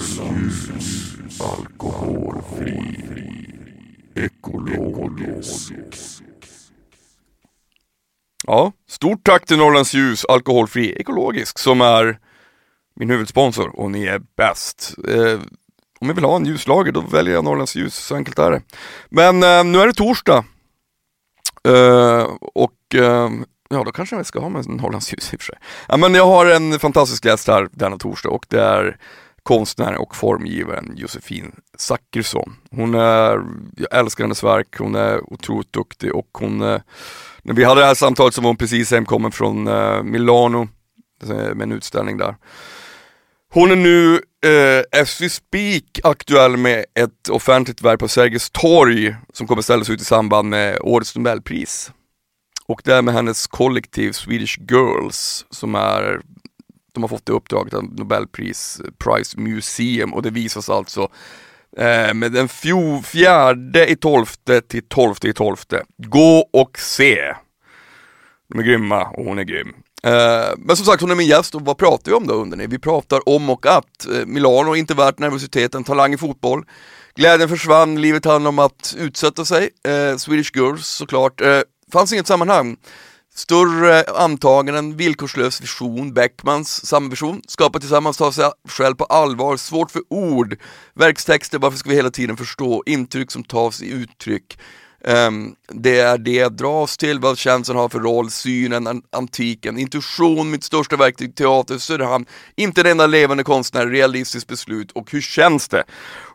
Norrlands ljus, alkoholfri, ekologisk. Ja, stort tack till Norrlands ljus, alkoholfri, ekologisk, som är min huvudsponsor och ni är bäst. Eh, om jag vill ha en ljuslager då väljer jag Norrlands ljus, så enkelt är det. Men eh, nu är det torsdag. Eh, och eh, ja, då kanske jag ska ha med en Norrlands ljus i och för sig. Ja, men jag har en fantastisk gäst här denna torsdag och det är konstnären och formgivaren Josefin Zachrisson. Hon är, jag älskar hennes verk, hon är otroligt duktig och hon, eh, när vi hade det här samtalet så var hon precis hemkommen från eh, Milano eh, med en utställning där. Hon är nu, eh, as we speak, aktuell med ett offentligt verk på Sergels torg som kommer ställas ut i samband med årets Nobelpris. Och det är med hennes kollektiv Swedish Girls som är, de har fått det uppdraget av Nobelpris Prize Museum och det visas alltså eh, med den fjo, fjärde i tolfte till tolfte i tolfte. Gå och se! De är grymma och hon är grym. Eh, men som sagt, hon är min gäst och vad pratar vi om då under ni? Vi pratar om och att eh, Milano inte värt nervositeten, talang i fotboll. Glädjen försvann, livet handlar om att utsätta sig. Eh, Swedish Girls såklart. Eh, fanns inget sammanhang. Större antaganden, villkorslös vision, Beckmans samma vision, skapa tillsammans, ta sig själv på allvar, svårt för ord, verkstexter, varför ska vi hela tiden förstå, intryck som tas i uttryck, Um, det är det jag dras till, vad känslan har för roll, synen, antiken, intuition, mitt största verktyg, teater, Söderhamn, inte den enda levande konstnär, realistiskt beslut och hur känns det?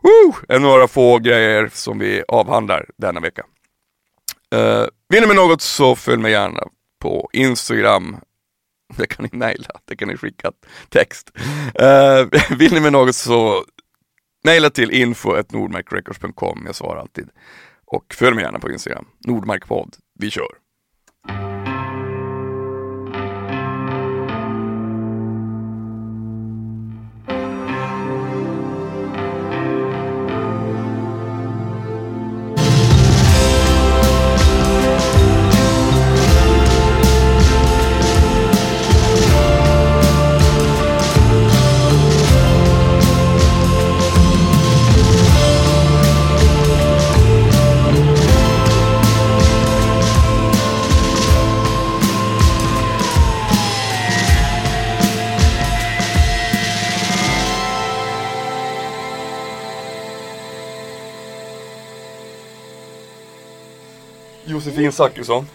Uh, är några få grejer som vi avhandlar denna vecka. Uh, vill ni med något så följ mig gärna på Instagram, det kan ni mejla, det kan ni skicka text. Uh, vill ni med något så mejla till info.nordmarkrecords.com, jag svarar alltid. Och följ mig gärna på Instagram, Nordmarkpodd. Vi kör! Josefin Zachrisson.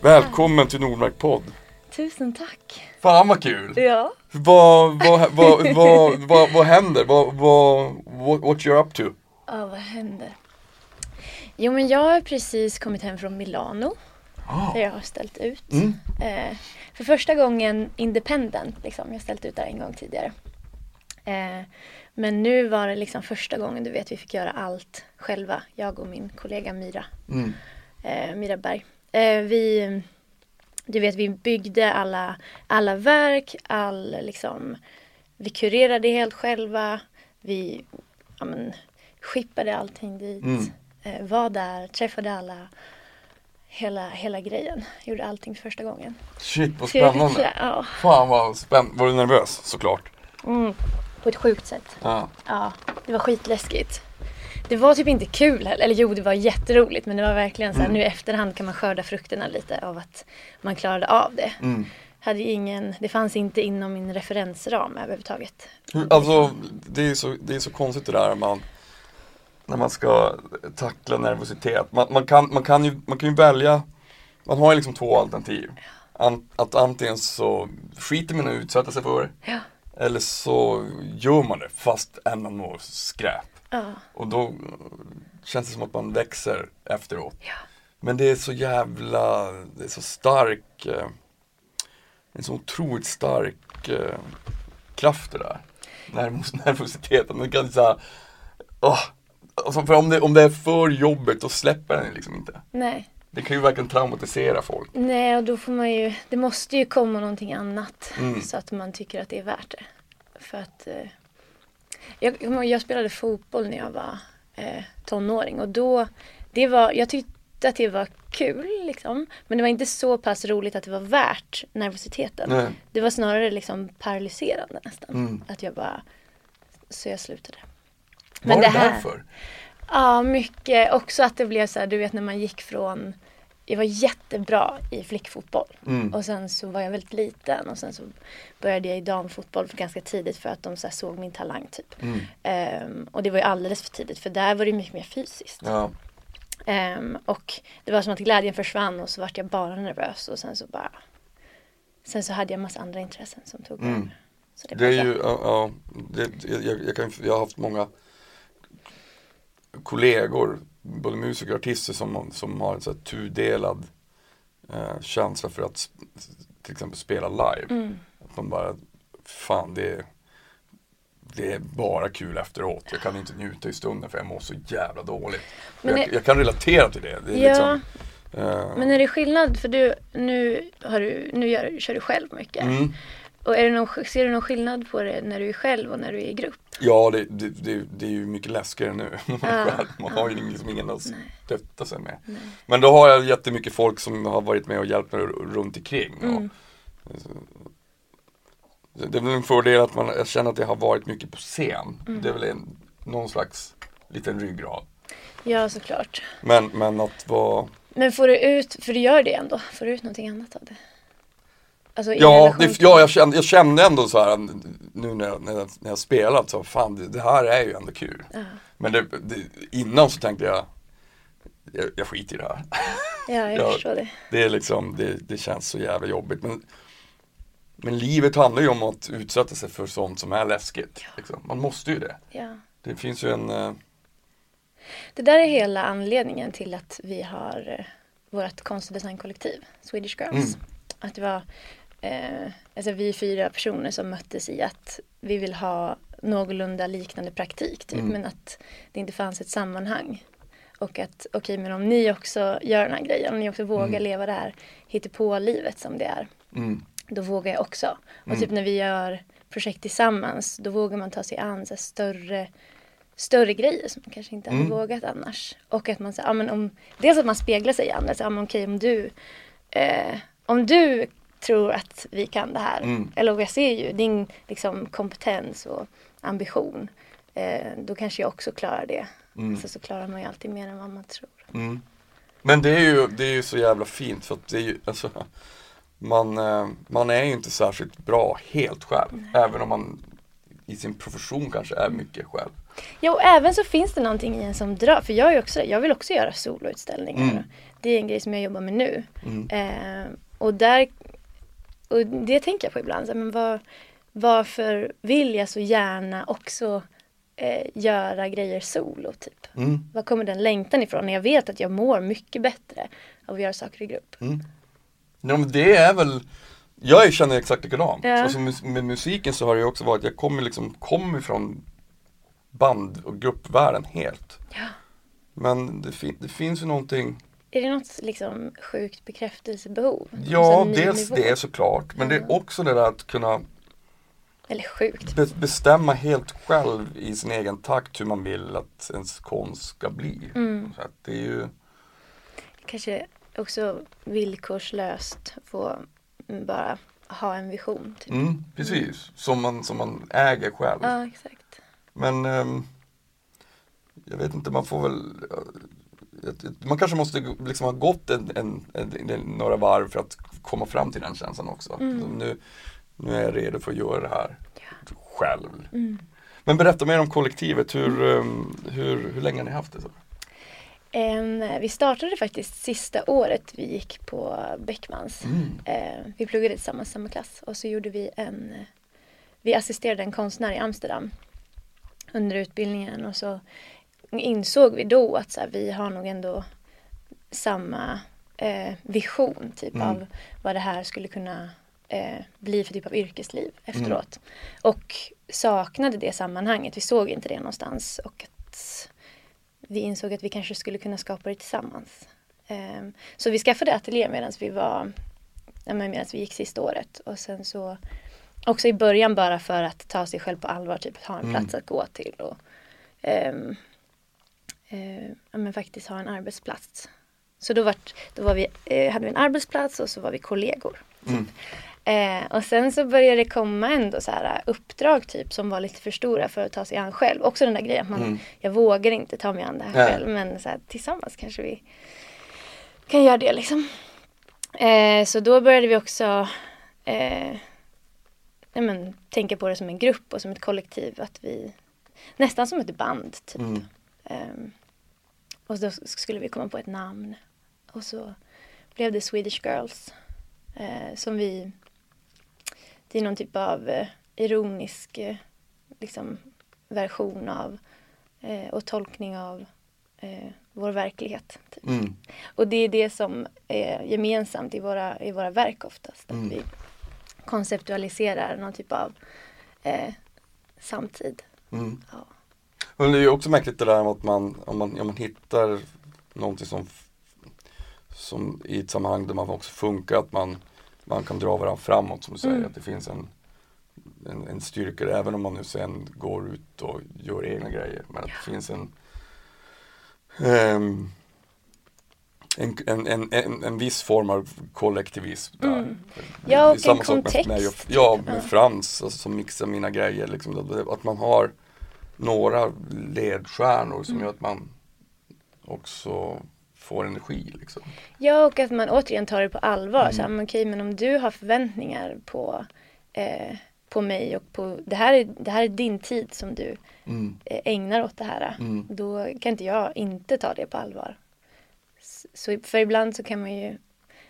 Välkommen till Nordmark podd. Tusen tack. Fan vad kul! Ja. Vad, vad, vad, vad, vad, vad händer? Vad, vad, what, what you're up to? Ja, vad händer? Jo, men jag har precis kommit hem från Milano. Ah. Där jag har ställt ut. Mm. Eh, för första gången independent. Liksom. Jag har ställt ut där en gång tidigare. Eh, men nu var det liksom första gången du vet vi fick göra allt själva. Jag och min kollega Mira. Mm. Eh, Mira Berg. Eh, vi, du vet, vi byggde alla, alla verk, all, liksom, vi kurerade helt själva. Vi ja, men, skippade allting dit. Mm. Eh, var där, träffade alla. Hela, hela grejen. Gjorde allting för första gången. Shit vad är spännande! Ja, Fan vad spännande! Var du nervös? Såklart. mm, på ett sjukt sätt. Ja. Ja, det var skitläskigt. Det var typ inte kul heller. Eller jo, det var jätteroligt. Men det var verkligen så här, Mm. nu i efterhand kan man skörda frukterna lite av att man klarade av det. Mm. Hade ingen, det fanns inte inom min referensram överhuvudtaget. Hur, alltså, det är, så, det är så konstigt det där man, när man ska tackla nervositet. Man, man, kan, man, kan ju, man kan ju välja, man har ju liksom två alternativ. An, att antingen så skiter man i att utsätta sig för det, Ja. eller så gör man det fast ändå når skräp. Ja. Och då känns det som att man växer efteråt. Ja. Men det är så jävla, det är så stark, eh, en så otroligt stark eh, kraft det där. Nervos, nervositeten, man kan säga, åh, alltså för om det, om det är för jobbigt då släpper den liksom inte. Nej. Det kan ju verkligen traumatisera folk. Nej, och då får man ju, det måste ju komma någonting annat. Mm. Så att man tycker att det är värt det. För att eh, jag, jag, spelade fotboll när jag var eh, tonåring och då, det var, jag tyckte att det var kul liksom. Men det var inte så pass roligt att det var värt nervositeten. Nej. Det var snarare liksom paralyserande nästan. Mm. Att jag bara Så jag slutade. Var det, därför? Ja, mycket. Också att det blev så här, du vet när man gick från jag var jättebra i flickfotboll Mm. och sen så var jag väldigt liten och sen så började jag i damfotboll för ganska tidigt för att de så såg min talang typ. Mm. Ehm, och det var ju alldeles för tidigt för där var det mycket mer fysiskt. Ja. Ehm, och det var som att glädjen försvann och så vart jag bara nervös och sen så bara Sen så hade jag massa andra intressen som tog Mm. över. Så det, Det är ju, ja, ja det, jag, jag, kan, jag har haft många kollegor, både musiker och artister som, som har en så här tudelad eh, känsla för att till exempel spela live. Mm. Att man bara, fan det är, det är bara kul efteråt. Jag kan inte njuta i stunden för jag mår så jävla dåligt. Men jag, det- jag kan relatera till det. det är Ja. liksom, eh, Men är det skillnad för du, nu, har du, nu gör, kör du själv mycket. mm, Och är det någon, ser du någon skillnad på det när du är själv och när du är i grupp? Ja, det, det, det, det är ju mycket läskigare nu. Man, själv. man har ju liksom ingen att stötta sig med. Nej. Men då har jag jättemycket folk som har varit med och hjälpt mig runt omkring. Mm. Och, det är väl en fördel att man, jag känner att jag har varit mycket på scen. Mm. Det är väl en, någon slags liten ryggrad. Ja, såklart. Men, men att vara Men får du ut, för du gör det ändå, får du ut någonting annat av det? Alltså Ja, det, ja jag, kände, jag kände ändå så här nu när jag, när jag, när jag spelat så fan det, det här är ju ändå kul. Ja, Men det, det, innan så tänkte jag, jag, jag skiter i det här. ja jag Ja. förstår det. Det är liksom, det, det känns så jävla jobbigt. Men, men livet handlar ju om att utsätta sig för sånt som är läskigt. Liksom. Man måste ju det. Ja. Det finns ju en, eh, Det där är hela anledningen till att vi har eh, vårt konstdesignkollektiv, Swedish Girls. Mm. Att det var eh, alltså vi fyra personer som möttes i att vi vill ha någorlunda liknande praktik typ, Mm. men att det inte fanns ett sammanhang. Och att okej, men om ni också gör den här grejen, om ni också vågar Mm. leva det här hittepå-livet som det är, mm, då vågar jag också. Och Mm. typ när vi gör projekt tillsammans, då vågar man ta sig an så här större, större grejer som man kanske inte hade Mm. vågat annars. Och att man, så, ja, men om, dels att man speglar sig i andra, så, ja, men okej om du, eh, om du tror att vi kan det här, Mm. eller jag ser ju din liksom, kompetens och ambition, eh, då kanske jag också klarar det. Mm. Så, så klarar man ju alltid mer än vad man tror. mm. Men det är, ju, det är ju så jävla fint för att det är ju, alltså, man, eh, man är ju inte särskilt bra helt själv. Även om man i sin profession kanske är mycket själv. Ja, och även så finns det någonting i en som drar. För jag är också. Jag vill också göra soloutställningar. Mm. Det är en grej som jag jobbar med nu. Mm. Eh, och där, och det tänker jag på ibland. Så, men var, varför vill jag så gärna också eh, göra grejer solo? Typ? Mm. Var kommer den längtan ifrån? När jag vet att jag mår mycket bättre av att göra saker i grupp. Mm. Ja, men det är väl Jag känner exakt likadant. Ja. Alltså, med musiken så har det också varit, jag kommer liksom, kommer från band och gruppvärlden helt. Ja. Men det, fin- det finns ju någonting Är det något liksom sjukt bekräftelsebehov? Ja, dels nivå? det såklart. Men det är också det där att kunna Eller sjukt. be- bestämma helt själv i sin egen takt hur man vill att ens konst ska bli. Mm. Så det är ju Kanske också villkorslöst få bara ha en vision. Typ. mm, precis, som man, som man äger själv. Ja, exakt. Men ehm, jag vet inte, man får väl man kanske måste liksom ha gått en, en, en, några varv för att komma fram till den känslan också. Mm. Nu, nu är jag redo för att göra det här själv. Mm. Men berätta mer om kollektivet, hur, ehm, hur, hur länge har ni haft det? Så? Em, vi startade faktiskt sista året vi gick på Beckmans. Mm. Eh, vi pluggade tillsammans samma klass och så gjorde vi en Vi assisterade en konstnär i Amsterdam under utbildningen och så insåg vi då att så här, vi har nog ändå samma eh, vision typ Mm. av vad det här skulle kunna eh, bli för typ av yrkesliv efteråt. Och saknade det sammanhanget. Vi såg inte det någonstans och att vi insåg att vi kanske skulle kunna skapa det tillsammans. Ehm, så vi skaffade ateljé medan vi var ja, medan vi gick sista året och sen så också i början bara för att ta sig själv på allvar, typ ha en Mm. plats att gå till och ehm, eh, men faktiskt ha en arbetsplats. Så då, vart, då var vi, eh, hade vi en arbetsplats och så var vi kollegor. Mm. Eh, och sen så började det komma ändå så här uppdrag typ som var lite för stora för att ta sig an själv. Också den där grejen att man, Mm. jag vågar inte ta mig an det här Nej. själv men så här, tillsammans kanske vi kan göra det liksom. Eh, så då började vi också eh, nej men, tänka på det som en grupp och som ett kollektiv. Att vi, nästan som ett band typ. Mm. Ehm, och då skulle vi komma på ett namn. Och så blev det Swedish Girls. Eh, som vi, det är någon typ av eh, ironisk eh, liksom, version av och tolkning av vår verklighet. Typ. Mm. Och det är det som är gemensamt i våra, i våra verk oftast. Mm. Att vi konceptualiserar någon typ av samtid. Mm. Ja. Men det är ju också märkligt det där med att man, om man, om man hittar någonting som, som i ett sammanhang där man också funkar, att man, man kan dra varandra framåt som du säger, Mm. att det finns en, en, en styrka även om man nu sen går ut och gör egna grejer. Men att det finns en ehm, en, en, en, en, viss form av kollektivism där. Mm. Ja, och samma en sak med kontext. mig och, ja, med. Frans alltså, som mixar mina grejer. Liksom, att man har några ledstjärnor som gör att man också får energi. Liksom. Ja, och att man återigen tar det på allvar. Mm. Så men okej, men om du har förväntningar på, eh, på mig och på det här, är, det här är din tid som du Mm. eh, ägnar åt det här. Mm. Då kan inte jag inte ta det på allvar. Så, för ibland så kan man ju,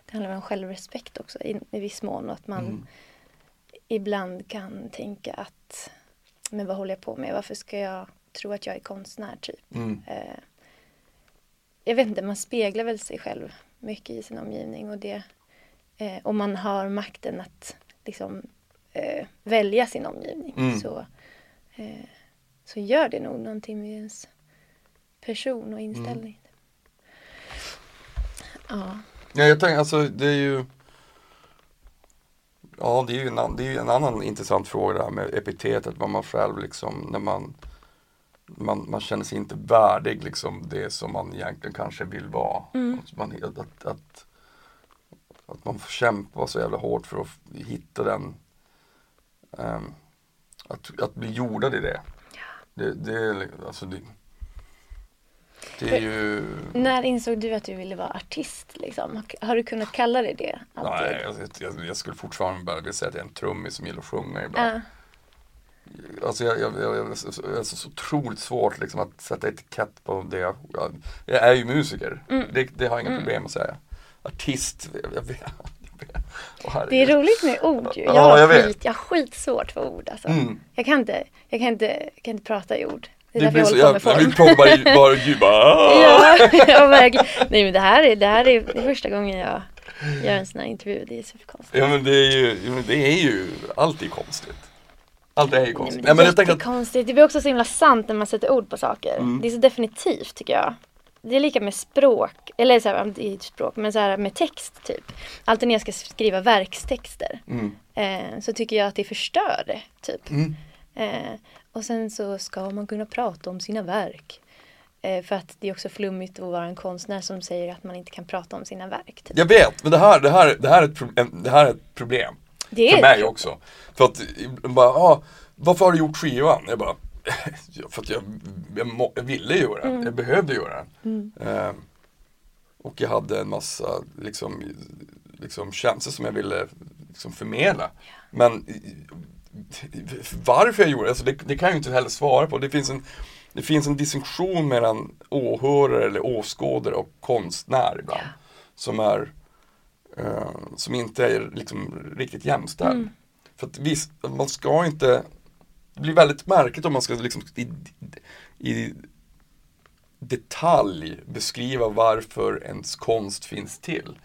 det handlar om självrespekt också i, i viss mån. Och att man Mm. ibland kan tänka att, men vad håller jag på med? Varför ska jag tro att jag är konstnär typ? Mm. Eh, jag vet inte, man speglar väl sig själv mycket i sin omgivning och det eh, om man har makten att liksom eh, välja sin omgivning Mm. så, eh, så gör det nog någonting med ens person och inställning. Ja. Ja, jag tänker alltså det är ju Ja, det är ju en, det är en annan intressant fråga det här med epitetet, vad man själv liksom, när man man, man känner sig inte värdig liksom det som man egentligen kanske vill vara. Mm. Att, man, att, att, att, man får kämpa så jävla hårt för att hitta den ehm, att, att bli jordad i det. Det, det, li- alltså det, det ju När insåg du att du ville vara artist? Liksom? Har du kunnat kalla dig det? alltid? Nej, jag, jag, jag skulle fortfarande bara vilja säga att jag är en trummis som gillar att sjunga ibland. Ja. Alltså jag, jag, jag, jag, är så, så otroligt svårt liksom att sätta etikett på det jag, jag, är ju musiker. Mm. Det, det har jag inga Mm. problem att säga. Artist, jag, vet. Åh, Det är roligt med ord ju. Jag, Ja, har jag skit, jag har skitsvårt för ord alltså. Mm. Jag, kan inte, jag, kan inte, jag kan inte prata i ord. Det är därför blir så, håller på med jag vill form. prata bara, ljud, "Ah!" ja, ja, verkligen. Nej men det här är, det här är, första gången jag gör en sån här intervju. Det är superkonstigt. Ja men det är ju, men det är ju, allt är konstigt. Allt är ju Nej, konstigt. men Nej, det är men jag att, jättekonstigt. Det blir också så himla sant när man sätter ord på saker. Mm. Det är så definitivt tycker jag. Det är lika med språk, eller så här, det är språk, men så här med text typ. Alltid när jag ska skriva verkstexter mm, eh, så tycker jag att det förstör det, typ. mm, Eh, och sen så ska man kunna prata om sina verk. Eh, för att det är också flummigt att vara en konstnär som säger att man inte kan prata om sina verk. Typ. jag vet, men det här, det här, det här, är, ett, pro- en- det här är ett problem. Det För är mig också. För att, bara, ah, varför har du gjort skivan? Jag bara, "Ja, för att jag, jag, må, jag ville göra den, Mm. jag behövde göra den. Mm. Eh, och jag hade en massa liksom, liksom känslor som jag ville liksom, förmedla. Men varför jag gjorde det, alltså, det, det kan jag ju inte heller svara på. Det finns en, det finns en distinktion mellan åhörare eller åskådare och konstnär ibland. Som är eh, som inte är liksom riktigt jämställd. Mm. För att visst, man ska inte Det blir väldigt märkligt om man ska liksom i, i detalj beskriva varför ens konst finns till.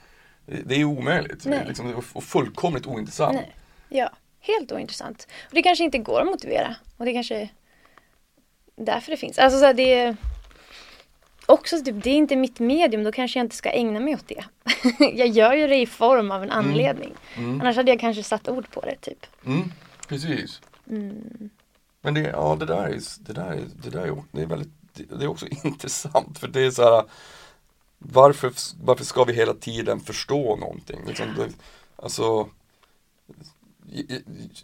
Det, är omöjligt. Det är Nej. liksom, och fullkomligt ointressant. Nej. Ja, helt ointressant. Och det kanske inte går att motivera. Och det kanske är därför det finns. Alltså så här, det är också typ, det är inte mitt medium, då kanske jag inte ska ägna mig åt det. jag gör ju det i form av en anledning. Mm. Annars hade jag kanske satt ord på det typ. Mm, precis. Mm. Men det, ja, det där är, det där är, det där är, det är väldigt, det är också intressant för det är så här varför, varför ska vi hela tiden förstå någonting? Liksom, det, alltså,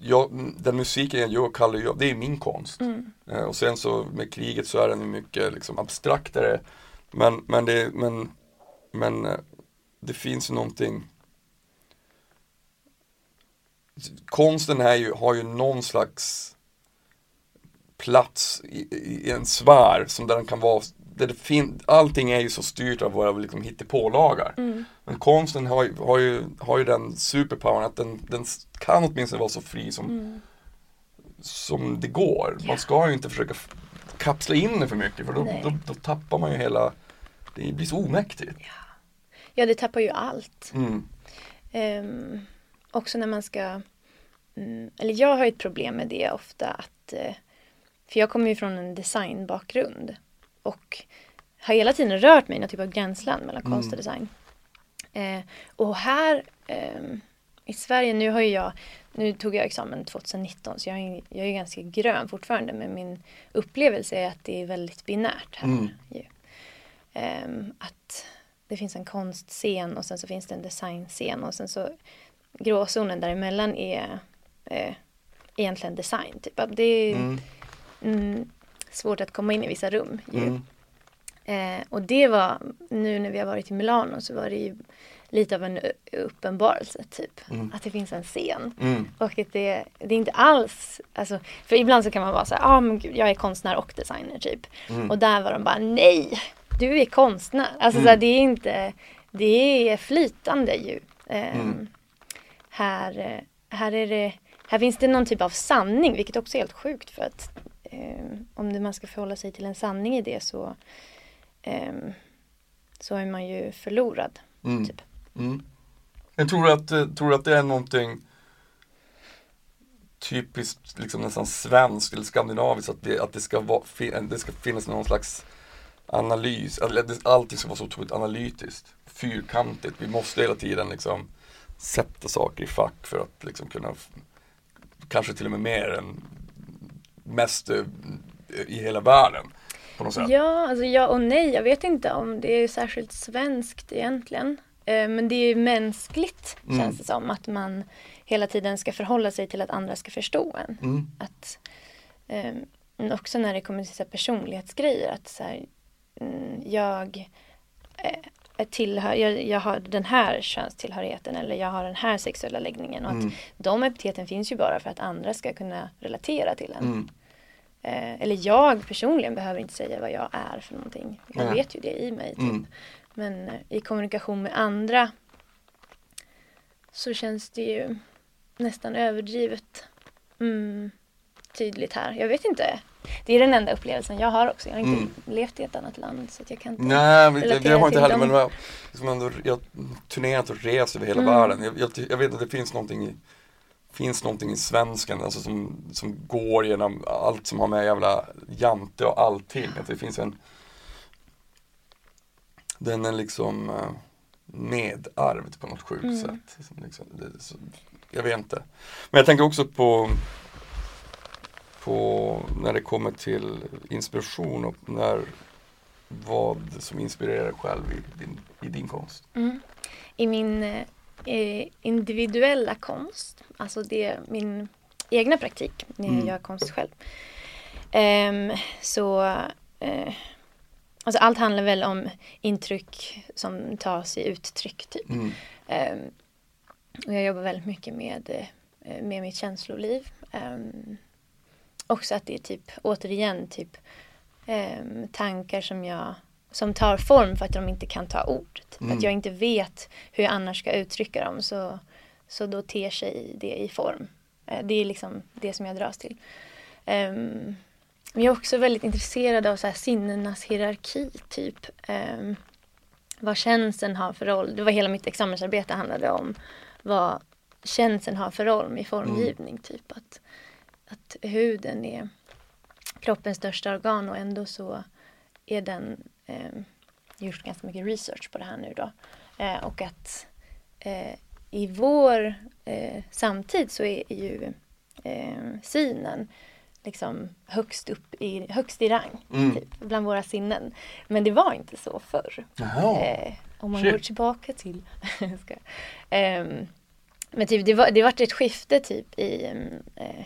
jag, den musiken jag gör kallar jag, det är min konst. Mm. Eh, och sen så med kriget så är den mycket liksom abstraktare. Men, men, det, men, men eh, det finns någonting Konsten är ju, har ju någon slags plats i, i en sfär som där den kan vara det fin allting är ju så styrt av våra liksom, hittepålagar. Mm. Men konsten har ju, har ju, har ju den superpowern att den, den kan åtminstone vara så fri som, Mm. som det går. Ja. Man ska ju inte försöka kapsla in det för mycket för då, då, då tappar man ju hela, det blir så omäktigt. Ja, det tappar ju allt. Mm. Ehm, också när man ska, mm, eller jag har ju ett problem med det ofta att, eh, för jag kommer ju från en designbakgrund och har hela tiden rört mig i någon typ av gränsland mellan konst och design. Eh, och här ehm, i Sverige, nu har ju jag, nu tog jag examen 2019 så jag är, jag är ganska grön fortfarande men min upplevelse är att det är väldigt binärt här. Mm. Ehm, att det finns en konstscen och sen så finns det en designscen och sen så gråzonen däremellan är eh, egentligen design. Typ. Att det är Mm. mm, svårt att komma in i vissa rum. Ju. Mm. Eh, och det var, nu när vi har varit i Milano så var det ju lite av en uppenbarelse typ. Mm. Att det finns en scen. Mm. Och att det, det är inte alls, alltså, för ibland så kan man vara så här, ah, men gud, jag är konstnär och designer typ. Mm. Och där var de bara, nej, du är konstnär. Alltså så här, det är inte, det är flytande ju. Ehm, Mm. här, eh, här är det, här finns det någon typ av sanning, vilket också är helt sjukt för att om det, man ska förhålla sig till en sanning i det så ehm, så är man ju förlorad. Mm. Typ. Mm. Jag tror att, eh, tror du att det är någonting typiskt liksom nästan svenskt eller skandinaviskt att det, att det, ska, vara, fin- det ska finnas någon slags analys, allting ska vara så otroligt analytiskt, fyrkantigt. Vi måste hela tiden liksom sätta saker i fack för att liksom kunna, kanske till och med mer än mest eh, i hela världen. På något sätt. Ja, alltså ja och nej. Jag vet inte om det är särskilt svenskt egentligen. Eh, Men det är mänskligt Mm. känns det som. Att man hela tiden ska förhålla sig till att andra ska förstå en. Mm. Att, men också när det kommer till så personlighetsgrejer. Att så här, mm, jag, eh, tillhör, jag, jag har den här könstillhörigheten eller jag har den här sexuella läggningen. Och att Mm. de epiteten finns ju bara för att andra ska kunna relatera till en. Mm. Eh, eller jag personligen behöver inte säga vad jag är för någonting. Jag Nej. vet ju det i mig. Typ. Mm. Men eh, i kommunikation med andra så känns det ju nästan överdrivet mm, tydligt här. Jag vet inte. Det är den enda upplevelsen jag har också. Jag har inte Mm. levt i ett annat land så jag kan inte. Nej, men det, det relatera har inte till heller, dem. men jag, liksom ändå, jag har turnerat och rest över hela Mm. världen. Jag, jag, jag vet att det finns någonting i, finns någonting i svenskan alltså som, som går genom allt som har med jävla jante och allting. Att det finns en Den är liksom eh, nedarvd på något sjukt Mm. sätt. Som Liksom, det, så, jag vet inte. Men jag tänker också på på när det kommer till inspiration och när vad som inspirerar dig själv i din, i din konst. Mm. I min eh, individuella konst, alltså det min egna praktik när jag Mm. gör konst själv. Ehm, så eh, alltså allt handlar väl om intryck som tas i uttryck typ. Mm. Ehm, och jag jobbar väldigt mycket med, eh, med mitt känsloliv. Um, också att det är typ, återigen, typ ehm, tankar som jag som tar form för att de inte kan ta ord. Typ. Mm. Att jag inte vet hur jag annars ska uttrycka dem så, så då ter sig det i form. Eh, det är liksom det som jag dras till. Ehm, men jag är också väldigt intresserad av så här sinnenas hierarki typ. Um, vad känseln har för roll. Det var hela mitt examensarbete handlade om vad känseln har för roll i formgivning. Typ att, att huden är kroppens största organ och ändå så är den eh, gjort ganska mycket research på det här nu då. Eh, och att eh, i vår eh, samtid så är, ju eh, synen liksom högst upp i, högst i rang Mm. typ, bland våra sinnen. Men det var inte så förr. Eh, om man Shit. går tillbaka till. Ehm, men typ, det, var, det vart ett skifte typ i, eh,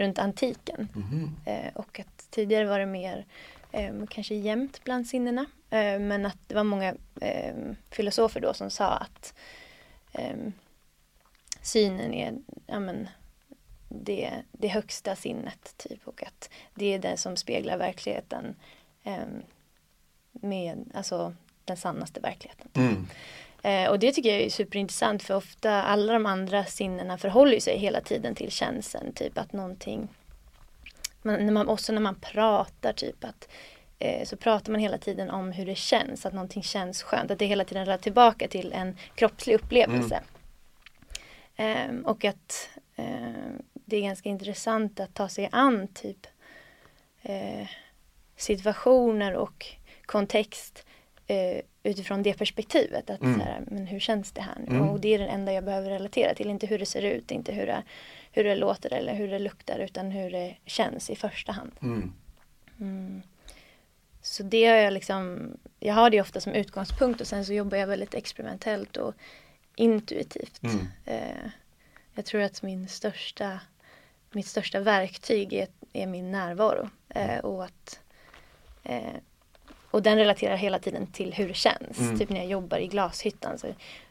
runt antiken. Mhm. Eh, och att tidigare var det mer eh, kanske jämnt bland sinnena. Eh, men att det var många eh, filosofer då som sa att eh, synen är ja, men, det, det högsta sinnet typ och att det är det som speglar verkligheten eh, med alltså den sannaste verkligheten. Mm. Eh, och det tycker jag är superintressant för ofta alla de andra sinnena förhåller sig hela tiden till känslan. Typ att någonting, man, när man, också när man pratar typ att eh, så pratar man hela tiden om hur det känns, att någonting känns skönt. Att det hela tiden rör tillbaka till en kroppslig upplevelse. Ehm, och att ehm, det är ganska intressant att ta sig an typ eh, situationer och kontext eh, utifrån det perspektivet. Att Mm. så här, men hur känns det här nu? Mm. Och det är det enda jag behöver relatera till. Inte hur det ser ut, inte hur det, hur det låter eller hur det luktar utan hur det känns i första hand. Mm. Mm. Så det har jag liksom, jag har det ofta som utgångspunkt och sen så jobbar jag väldigt experimentellt och intuitivt. Mm. Eh, jag tror att min största, mitt största verktyg är, är min närvaro. Eh, och, att, eh, och den relaterar hela tiden till hur det känns. Mm. Typ när jag jobbar i glashyttan så,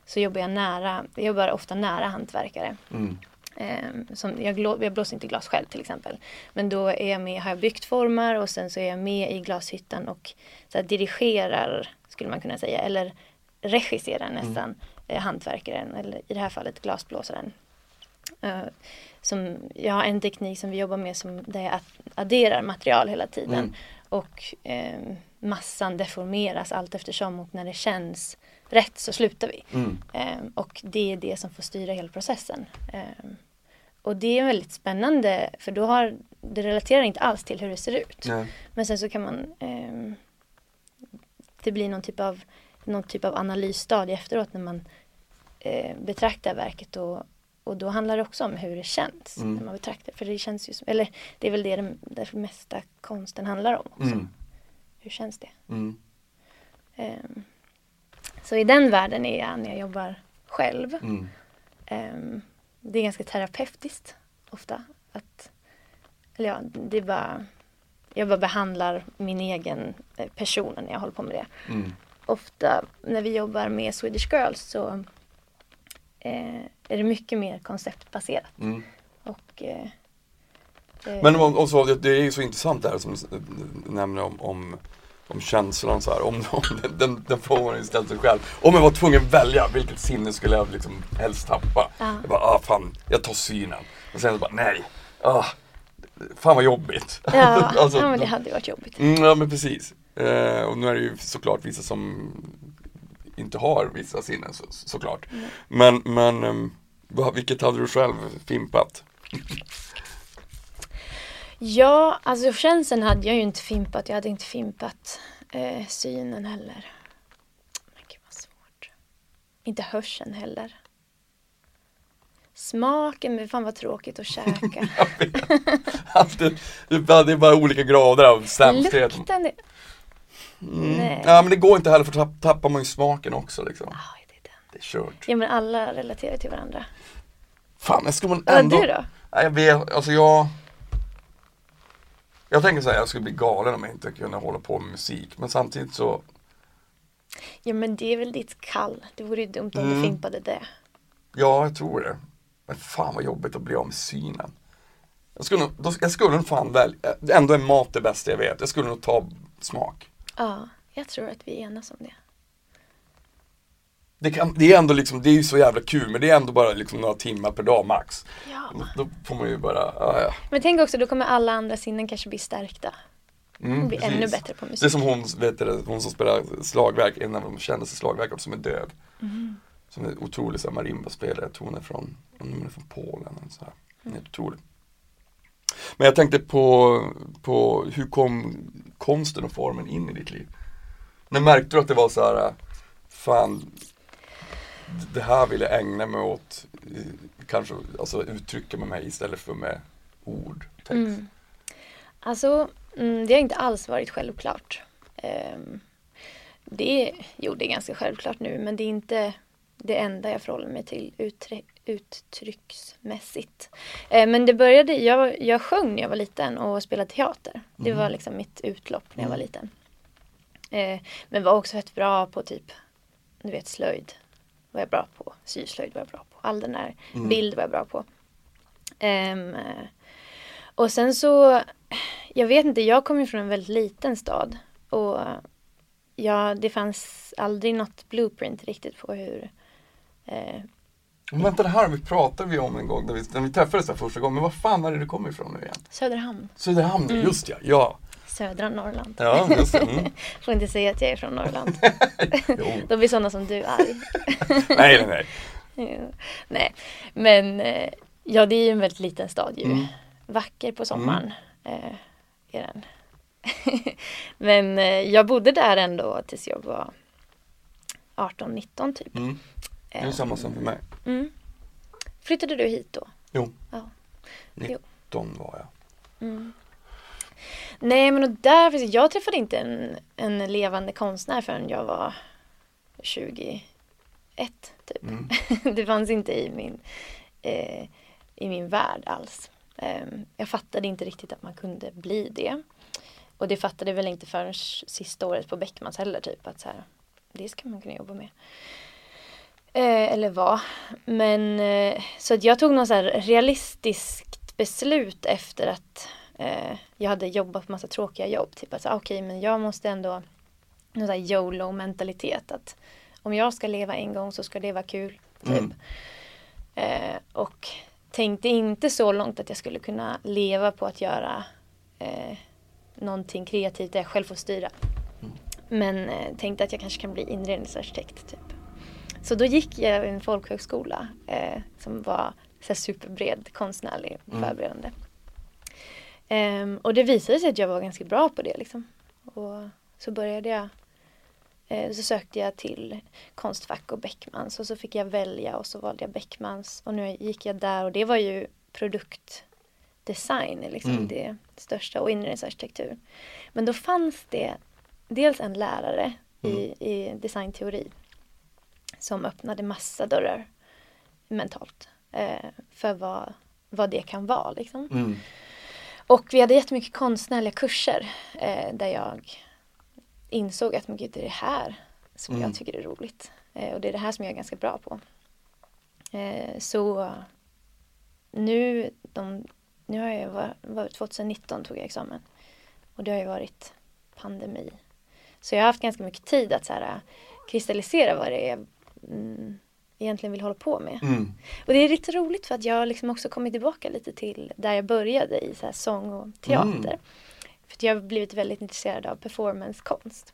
så jobbar jag nära, jag jobbar ofta nära hantverkare. Mm. Eh, som jag, jag blåser inte glas själv till exempel. Men då är jag med, har jag byggt formar och sen så är jag med i glashyttan och så här, dirigerar, skulle man kunna säga, eller regisserar nästan eh, hantverkaren, eller i det här fallet glasblåsaren. Eh, som, jag har en teknik som vi jobbar med som, där jag ad- adderar material hela tiden. Mm. Och eh, massan deformeras allt eftersom och när det känns rätt så slutar vi. Mm. Ehm, och det är det som får styra hela processen. Ehm, och det är väldigt spännande för då har det relaterar inte alls till hur det ser ut. Nej. Men sen så kan man ehm, det blir någon typ av någon typ av analysstadie efteråt när man eh, betraktar verket och, och då handlar det också om hur det känns Mm. när man betraktar För det känns ju som, eller det är väl det det, det mesta konsten handlar om också. Mm. Hur känns det? Mm. Ehm, så i den världen är jag när jag jobbar själv. Mm. Ehm, det är ganska terapeutiskt ofta. Att, eller ja, det är bara, jag bara behandlar min egen eh, person när jag håller på med det. Mm. Ofta när vi jobbar med Swedish Girls så eh, är det mycket mer konceptbaserat. Mm. Och, eh, Men om, om så, det, är ju så intressant det här som du nämner om, om, om känslan så här. Om, om den, den, den frågan har ju ställt sig själv. Om jag var tvungen att välja, vilket sinne skulle jag liksom helst tappa? Ja. Jag bara, ah fan, jag tar synen. Och sen så bara, nej, ah, fan vad jobbigt. ja, Alltså, ja, men det hade ju varit jobbigt. Mm, ja men precis. Eh, och nu är det ju såklart vissa som inte har vissa sinnen så, såklart. Men, men ehm, vad, vilket hade du själv fimpat? Ja, alltså känslan hade jag ju inte fimpat. Jag hade inte fimpat eh, synen heller. Men gud vad svårt. Inte hörseln heller. Smaken, men fan vad tråkigt att käka. Det, det, är bara, olika grader av sämsthet. Lukten, det... Mm. Nej. Ja men det går inte heller för tapp, tappar man ju smaken också liksom. Aj, det är den. Det är kört. Ja men alla relaterar till varandra. Fan jag skulle man Vad ändå... du då? Nej, jag vet, alltså jag Jag tänker säga jag skulle bli galen om jag inte kunde hålla på med musik men samtidigt så Ja men det är väl ditt kall. Det vore ju dumt om Mm. du fimpade det. Ja, jag tror det. Men fan vad jobbigt att bli av med synen. Jag skulle nog, jag skulle nog fan välja, ändå är mat det bästa jag vet. Jag skulle nog ta smak. Ja, jag tror att vi enas om det. Det, kan, det är ändå liksom, det är ju så jävla kul men det är ändå bara liksom några timmar per dag max. Ja. Då, får man ju bara, ja ja. Men tänk också, då kommer alla andra sinnen kanske bli stärkta. Mm, bli ännu bättre på musik. Det är som hon, vet du, hon som spelar slagverk, en av de kändaste slagverkarna som är död. Mm. Som är otrolig marimba-spelare, jag tror hon är från, hon är från Polen. Så här. Mm. otrolig. Men jag tänkte på, på hur kom konsten och formen in i ditt liv? När märkte du att det var så här, fan, det här vill jag ägna mig åt, eh, kanske alltså uttrycka med mig istället för med ord, text. Mm. Alltså, mm, det har inte alls varit självklart. Ehm, det jo, det är ganska självklart nu, men det är inte det enda jag förhåller mig till uttrycksmässigt. Eh, men det började, jag, jag sjöng när jag var liten och spelade teater. Det var liksom mitt utlopp när jag var liten. Eh, men var också rätt bra på typ, du vet slöjd var jag bra på. Syslöjd var jag bra på. All den där bild var jag bra på. Eh, och sen så, jag vet inte, jag kommer från en väldigt liten stad. Och ja, det fanns aldrig något blueprint riktigt på hur eh, Men vänta, det här vi pratade vi om en gång när vi, när vi träffades där första gången. Men var fan är det du kommer ifrån nu igen? Söderhamn, Söderhamn, just ja. Ja, södra Norrland. ja just det. Mm. Får inte säga att jag är från Norrland. Jo. Då blir sådana som du arg. Nej, nej, nej. Nej, men eh, ja, det är ju en väldigt liten stad ju. Mm. Vacker på sommaren eh, är den. men eh, jag bodde där ändå tills jag var 18-19 typ. Mm. Det är samma som för mig. Mm. Flyttade du hit då? Jo, Ja. 19 var jag. Mm. Nej men och där, jag träffade inte en, en levande konstnär förrän jag var 21 typ. Mm. det fanns inte i min, eh, i min värld alls. Ehm, jag fattade inte riktigt att man kunde bli det. Och det fattade väl inte förrän sista året på Beckmans heller typ att så här, det ska man kunna jobba med. Eh, eller vad. Men eh, så att jag tog något så realistiskt beslut efter att eh, jag hade jobbat massa tråkiga jobb. Typ att så, okej men jag måste ändå någon så här YOLO mentalitet att om jag ska leva en gång så ska det vara kul. Typ. Mm. Eh, och tänkte inte så långt att jag skulle kunna leva på att göra eh, någonting kreativt där jag själv får styra. Men eh, tänkte att jag kanske kan bli inredningsarkitekt. Typ. Så då gick jag en folkhögskola eh, som var så superbred konstnärlig förberedande. Ehm, och det visade sig att jag var ganska bra på det. Liksom. Och så började jag eh, så sökte jag till Konstfack och Beckmans och så fick jag välja och så valde jag Beckmans och nu gick jag där och det var ju produktdesign liksom Mm. det största och inredningsarkitektur. Men då fanns det dels en lärare i, i designteori som öppnade massa dörrar mentalt eh, för vad, vad det kan vara. Liksom. Mm. Och vi hade jättemycket konstnärliga kurser eh, där jag insåg att men gud, det är det här som Mm. jag tycker är roligt. Eh, och det är det här som jag är ganska bra på. Eh, så nu, de, nu har jag var, var, 2019 tog jag examen. Och det har ju varit pandemi. Så jag har haft ganska mycket tid att så här, kristallisera vad det är mm, egentligen vill hålla på med. Mm. Och det är lite roligt för att jag har liksom också kommit tillbaka lite till där jag började i så här sång och teater. Mm. För jag har blivit väldigt intresserad av performancekonst.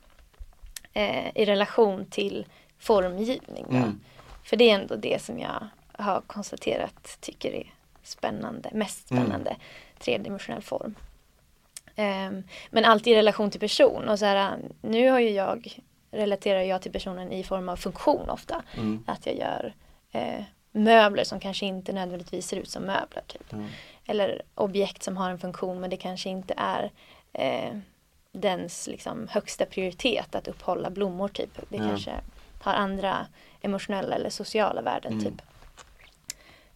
Eh, I relation till formgivning. Mm. För det är ändå det som jag har konstaterat tycker är spännande, mest Mm. spännande. Tredimensionell form. Ehm, men alltid i relation till person. Och så här, nu har ju jag, relaterar jag till personen i form av funktion ofta. Mm. Att jag gör eh, möbler som kanske inte nödvändigtvis ser ut som möbler. Typ. Mm. Eller objekt som har en funktion men det kanske inte är eh, dens liksom, högsta prioritet att upphålla blommor. Typ. Det Mm. kanske har andra emotionella eller sociala värden. Mm. Typ.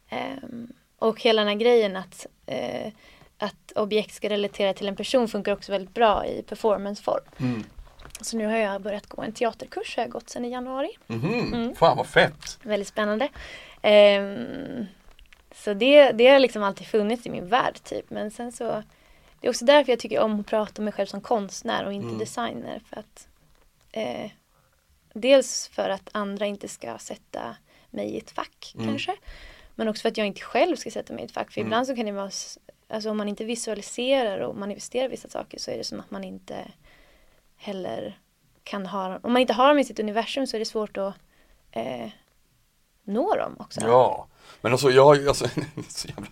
Ehm, och hela den här grejen att, eh, att objekt ska relatera till en person funkar också väldigt bra i performanceform. Mm. Så nu har jag börjat gå en teaterkurs, har jag gått sedan i januari. Mhm. Mm. Fan vad fett. Väldigt spännande. Ehm, så det, det har liksom alltid funnits i min värld typ. Men sen så Det är också därför jag tycker om att prata om mig själv som konstnär och inte Mm. designer. För att eh, Dels för att andra inte ska sätta mig i ett fack Mm. kanske. Men också för att jag inte själv ska sätta mig i ett fack. För Mm. ibland så kan det vara Alltså om man inte visualiserar och manifesterar vissa saker så är det som att man inte heller kan ha Om man inte har dem i sitt universum så är det svårt att eh, nå dem också. Ja, men alltså jag alltså, så jävla,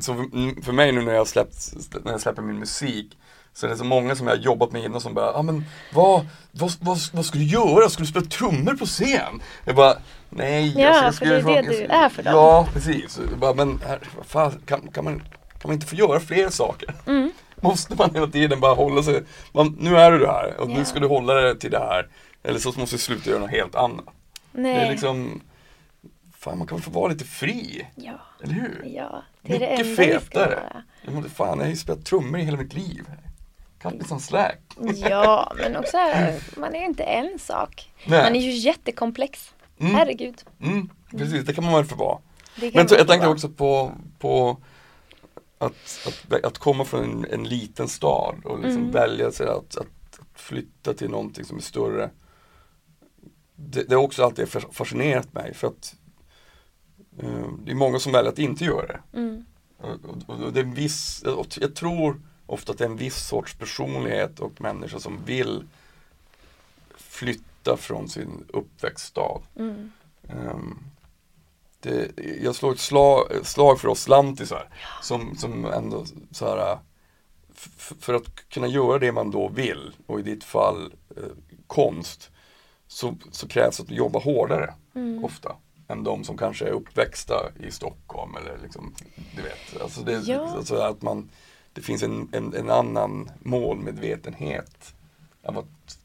så för, för mig nu när jag, släppt, när jag släpper min musik så är det så många som jag har jobbat med innan som bara, ja ah, men vad, vad, vad, vad ska du göra? Ska du spela trummor på scen? Jag bara, nej. Ja, alltså, jag för det är det jag du är för dem. Ja, precis. Jag bara, men här, fan, kan, kan, man, kan man inte få göra fler saker? Mm. Måste man hela tiden bara hålla sig, man, nu är du här och Ja. nu ska du hålla dig till det här. Eller så måste du sluta göra något helt annat. Nej. Det är liksom fan man kan väl få vara lite fri, Ja, eller hur? ja. Det är det Mycket enda vi ska fetare. vara. Jag måste fan, jag har ju spelat trummor i hela mitt liv. Bli som släk. Ja, men också man är ju inte en sak. Nej. Man är ju jättekomplex. Mm. Herregud. Mm, precis, det kan man väl få vara. Det Men så, jag tänkte också på, på att, att, att komma från en, en liten stad och liksom Mm. välja sig att, att, flytta till någonting som är större. Det, det har också alltid fas- fascinerat mig för att eh, det är många som väljer att inte göra det. Mm. Och, och, och det är en viss, jag, tror ofta att det är en viss sorts personlighet och människa som vill flytta från sin uppväxtstad. Mm. Ehm, det, jag slår ett slag, slag för oss lantisar som, som ändå så här f- för att kunna göra det man då vill och i ditt fall eh, konst så, så krävs att du jobbar hårdare Mm. ofta än de som kanske är uppväxta i Stockholm eller liksom, du vet, alltså det, Ja. alltså att man, det finns en, en, en annan målmedvetenhet av att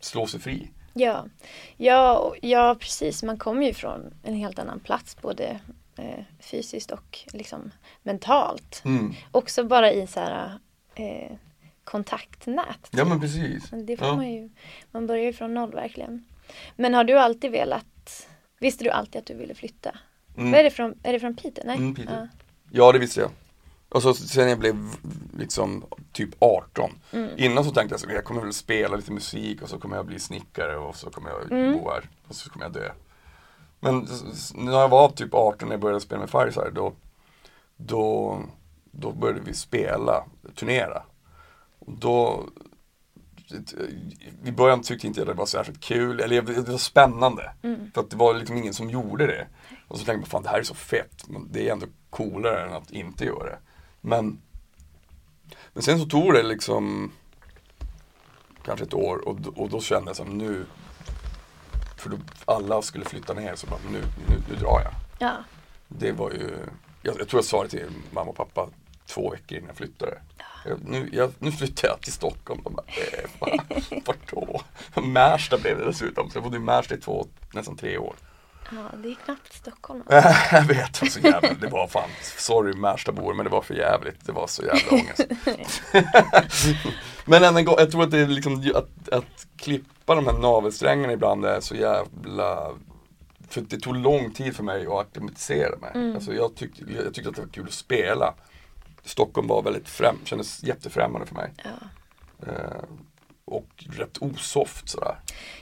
slå sig fri. Ja. Ja, ja, precis. Man kommer ju från en helt annan plats både eh, fysiskt och liksom mentalt. Mm. Också bara i så här eh, kontaktnät. Ja men precis. Men Det får Ja. man ju. Man börjar ju från noll verkligen. Men har du alltid velat, visste du alltid att du ville flytta? Mm. Vad är det från, är det från Piteå? Nej? Mm, Piteå. Ja. Ja det visste jag. Och så sen jag blev liksom typ 18. Mm. Innan så tänkte jag att jag kommer väl spela lite musik och så kommer jag bli snickare och så kommer jag Mm. bo här och så kommer jag dö. Men när jag var typ 18 när jag började spela med Fireside då, då, då började vi spela, turnera. Och då i början tyckte inte jag det var särskilt kul, eller det var spännande. Mm. För att det var liksom ingen som gjorde det. Och så tänkte jag, fan det här är så fett, men det är ändå coolare än att inte göra det. Men, men sen så tog det liksom kanske ett år och, då- och då kände jag som nu, för då alla skulle flytta ner så bara, nu, nu, nu drar jag. Ja. Det var ju, jag, jag tror jag sa det till mamma och pappa två veckor innan jag flyttade. Jag, nu, jag, nu flyttar jag till Stockholm. De bara, eh, va? vart då? Märsta blev det dessutom, så jag bodde i Märsta i två, nästan tre år. Ja, det är knappt Stockholm. jag vet, det var så jävla, det var fan, sorry Märstabor men det var för jävligt, det var så jävla ångest. men än en gång, jag tror att det är liksom att, att klippa de här navelsträngarna ibland är så jävla för det tog lång tid för mig att acklimatisera mig. Mm. Alltså jag, tyckte, jag tyckte att det var kul att spela. Stockholm var väldigt främ, kändes jättefrämmande för mig. Ja. Eh, och rätt osoft sådär.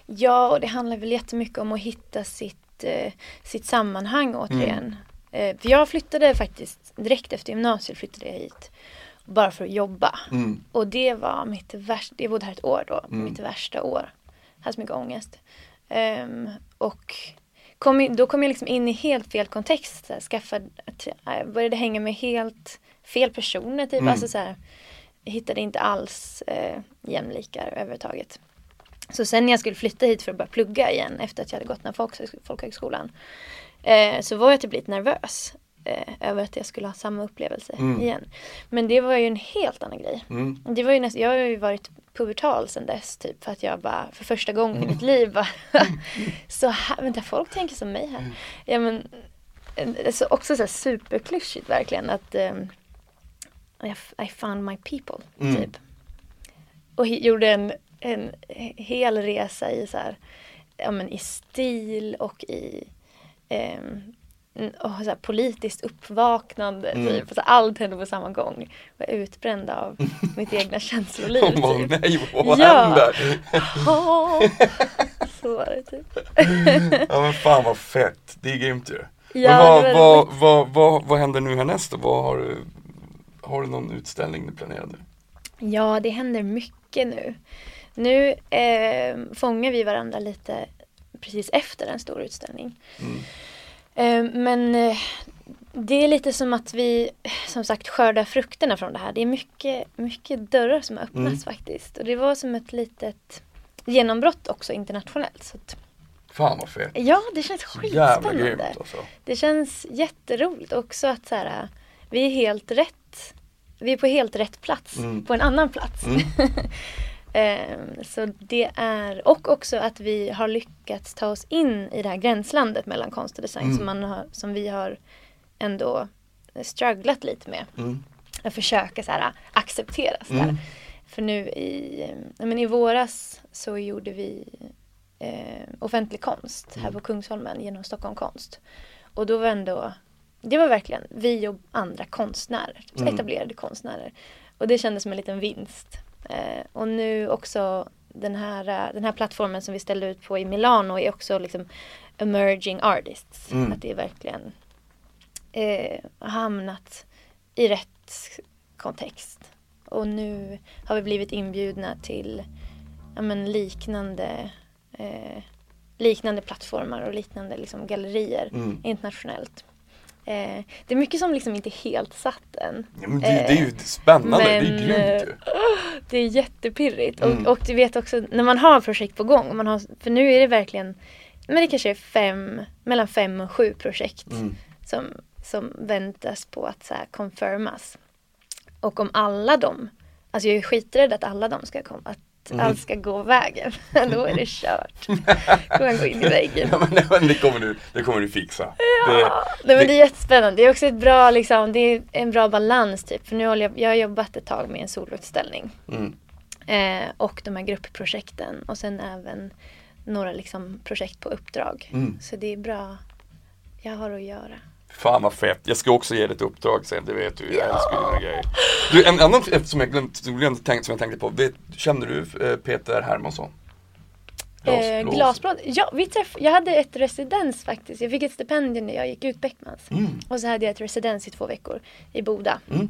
Ja, och det handlar väl jättemycket om att hitta sitt, eh, sitt sammanhang Mm. återigen. Eh, för jag flyttade faktiskt direkt efter gymnasiet flyttade jag hit. Bara för att jobba. Mm. Och det var mitt värsta, jag bodde här ett år då, Mm. mitt värsta år. Hade så mycket ångest. Ehm, och kom, då kom jag liksom in i helt fel kontext. Så här, skaffade, jag började hänga med helt fel personer typ. Mm. Alltså så här, jag hittade inte alls eh, jämlikar överhuvudtaget. Så sen när jag skulle flytta hit för att börja plugga igen efter att jag hade gått den här folkhögs- folkhögskolan. Eh, så var jag typ lite nervös. Eh, över att jag skulle ha samma upplevelse Mm. igen. Men det var ju en helt annan grej. Mm. Det var ju näst, jag har ju varit pubertal sedan dess typ för att jag bara för första gången i mitt liv bara Så här, vänta folk tänker som mig här. Ja men eh, så också så här superklyschigt verkligen att ehm, I, found my people Mm. typ. Och gjorde en, en hel resa i så här, ja men i stil och i ehm, och så här politiskt uppvaknande Mm. typ. Så allt hände på samma gång. Jag var utbränd av mitt egna känsloliv. De bara, typ. nej vad Ja. händer? Så var det typ. Ja men fan vad fett, det är grymt ju. Ja, men vad, vad, vad, vad, vad händer nu härnäst då? Vad har, du, har du någon utställning du planerar nu? Ja, det händer mycket nu. Nu eh, fångar vi varandra lite precis efter en stor utställning. Mm. Eh, men eh, det är lite som att vi som sagt skördar frukterna från det här. Det är mycket, mycket dörrar som har öppnats Mm. faktiskt. Och det var som ett litet genombrott också internationellt. Så att, Fan vad fett. ja, det känns skitspännande. alltså. Det känns jätteroligt också att så här, vi är helt rätt. Vi är på helt rätt plats, Mm. på en annan plats. Mm. Eh, så det är, och också att vi har lyckats ta oss in i det här gränslandet mellan konst och design Mm. som, man har, som vi har ändå strugglat lite med. Mm. Att försöka så här, acceptera så här. Mm. För nu i, men i våras så gjorde vi eh, offentlig konst här Mm. på Kungsholmen genom Stockholm konst. Och då var ändå, det var verkligen vi och andra konstnärer, Mm. etablerade konstnärer. Och det kändes som en liten vinst. Eh, och nu också den här, eh, den här plattformen som vi ställde ut på i Milano är också liksom emerging artists. Mm. Att det är verkligen eh, hamnat i rätt kontext. Och nu har vi blivit inbjudna till ja, men liknande, eh, liknande plattformar och liknande liksom, gallerier Mm. internationellt. Eh, det är mycket som liksom inte är helt satt än. Ja, men det, det är ju spännande, det är men, grymt ju. Det är jättepirrigt. Mm. Och, och du vet också när man har projekt på gång. Man har, för nu är det verkligen, men det kanske är fem, mellan fem och sju projekt Mm. som, som väntas på att så här confirmas. Och om alla de, alltså jag är skiträdd att alla de ska komma, att Mm. allt ska gå vägen. Då är det kört. Då kommer gå in i väggen. Ja, men, det kommer du, det kommer du fixa. Det, Nej men det är jättespännande. Det är också ett bra, liksom, det är en bra balans typ. För nu håller jag, jag har jobbat ett tag med en soloutställning. mm. Eh, och de här gruppprojekten. Och sen även några liksom, projekt på uppdrag. Mm. Så det är bra. Jag har att göra. Fan vad fett, jag ska också ge dig ett uppdrag sen, det vet du, jag älskar dina grejer. Du, en annan som jag glömt, som jag tänkt, som jag tänkte på, vet, känner du eh, Peter Hermansson? Glas- Eh, glas- glasblad. Ja, vi träff- jag hade ett residens faktiskt. Jag fick ett stipendium när jag gick ut Beckmans. Mm. Och så hade jag ett residens i två veckor i Boda. Mm.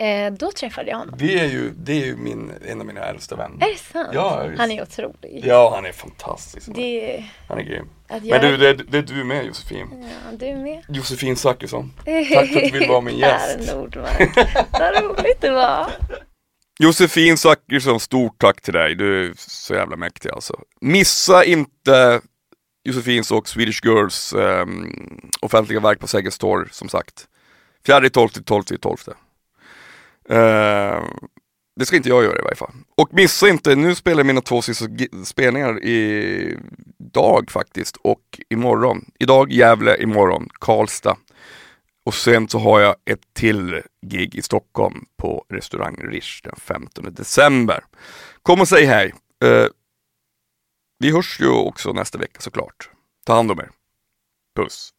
Eh, då träffade jag honom. Det är ju, det är ju min, en av mina äldsta vänner. Är det sant? Ja, visst. Han är otrolig. Ja, han är fantastisk. Det, Han är grym. att Men jag, du, det, är- det är du med Josefin. Ja, du med. Josefin Zachrisson. Tack för att du vill vara min gäst. Per Nordmark. Vad roligt det var. Josefin Zachrisson, stort tack till dig. Du är så jävla mäktig alltså. Missa inte Josefins och Swedish Girls ehm, offentliga verk på Sergels torg som sagt. 4 12 12 12. Eh, det ska inte jag göra i varje fall. Och missa inte, nu spelar jag mina två sista spelningar i dag faktiskt och imorgon. Idag Gävle, imorgon Karlstad. Och sen så har jag ett till gig i Stockholm på restaurang Rish den 15 december. Kom och säg hej. Eh, vi hörs ju också nästa vecka såklart. Ta hand om er. Puss.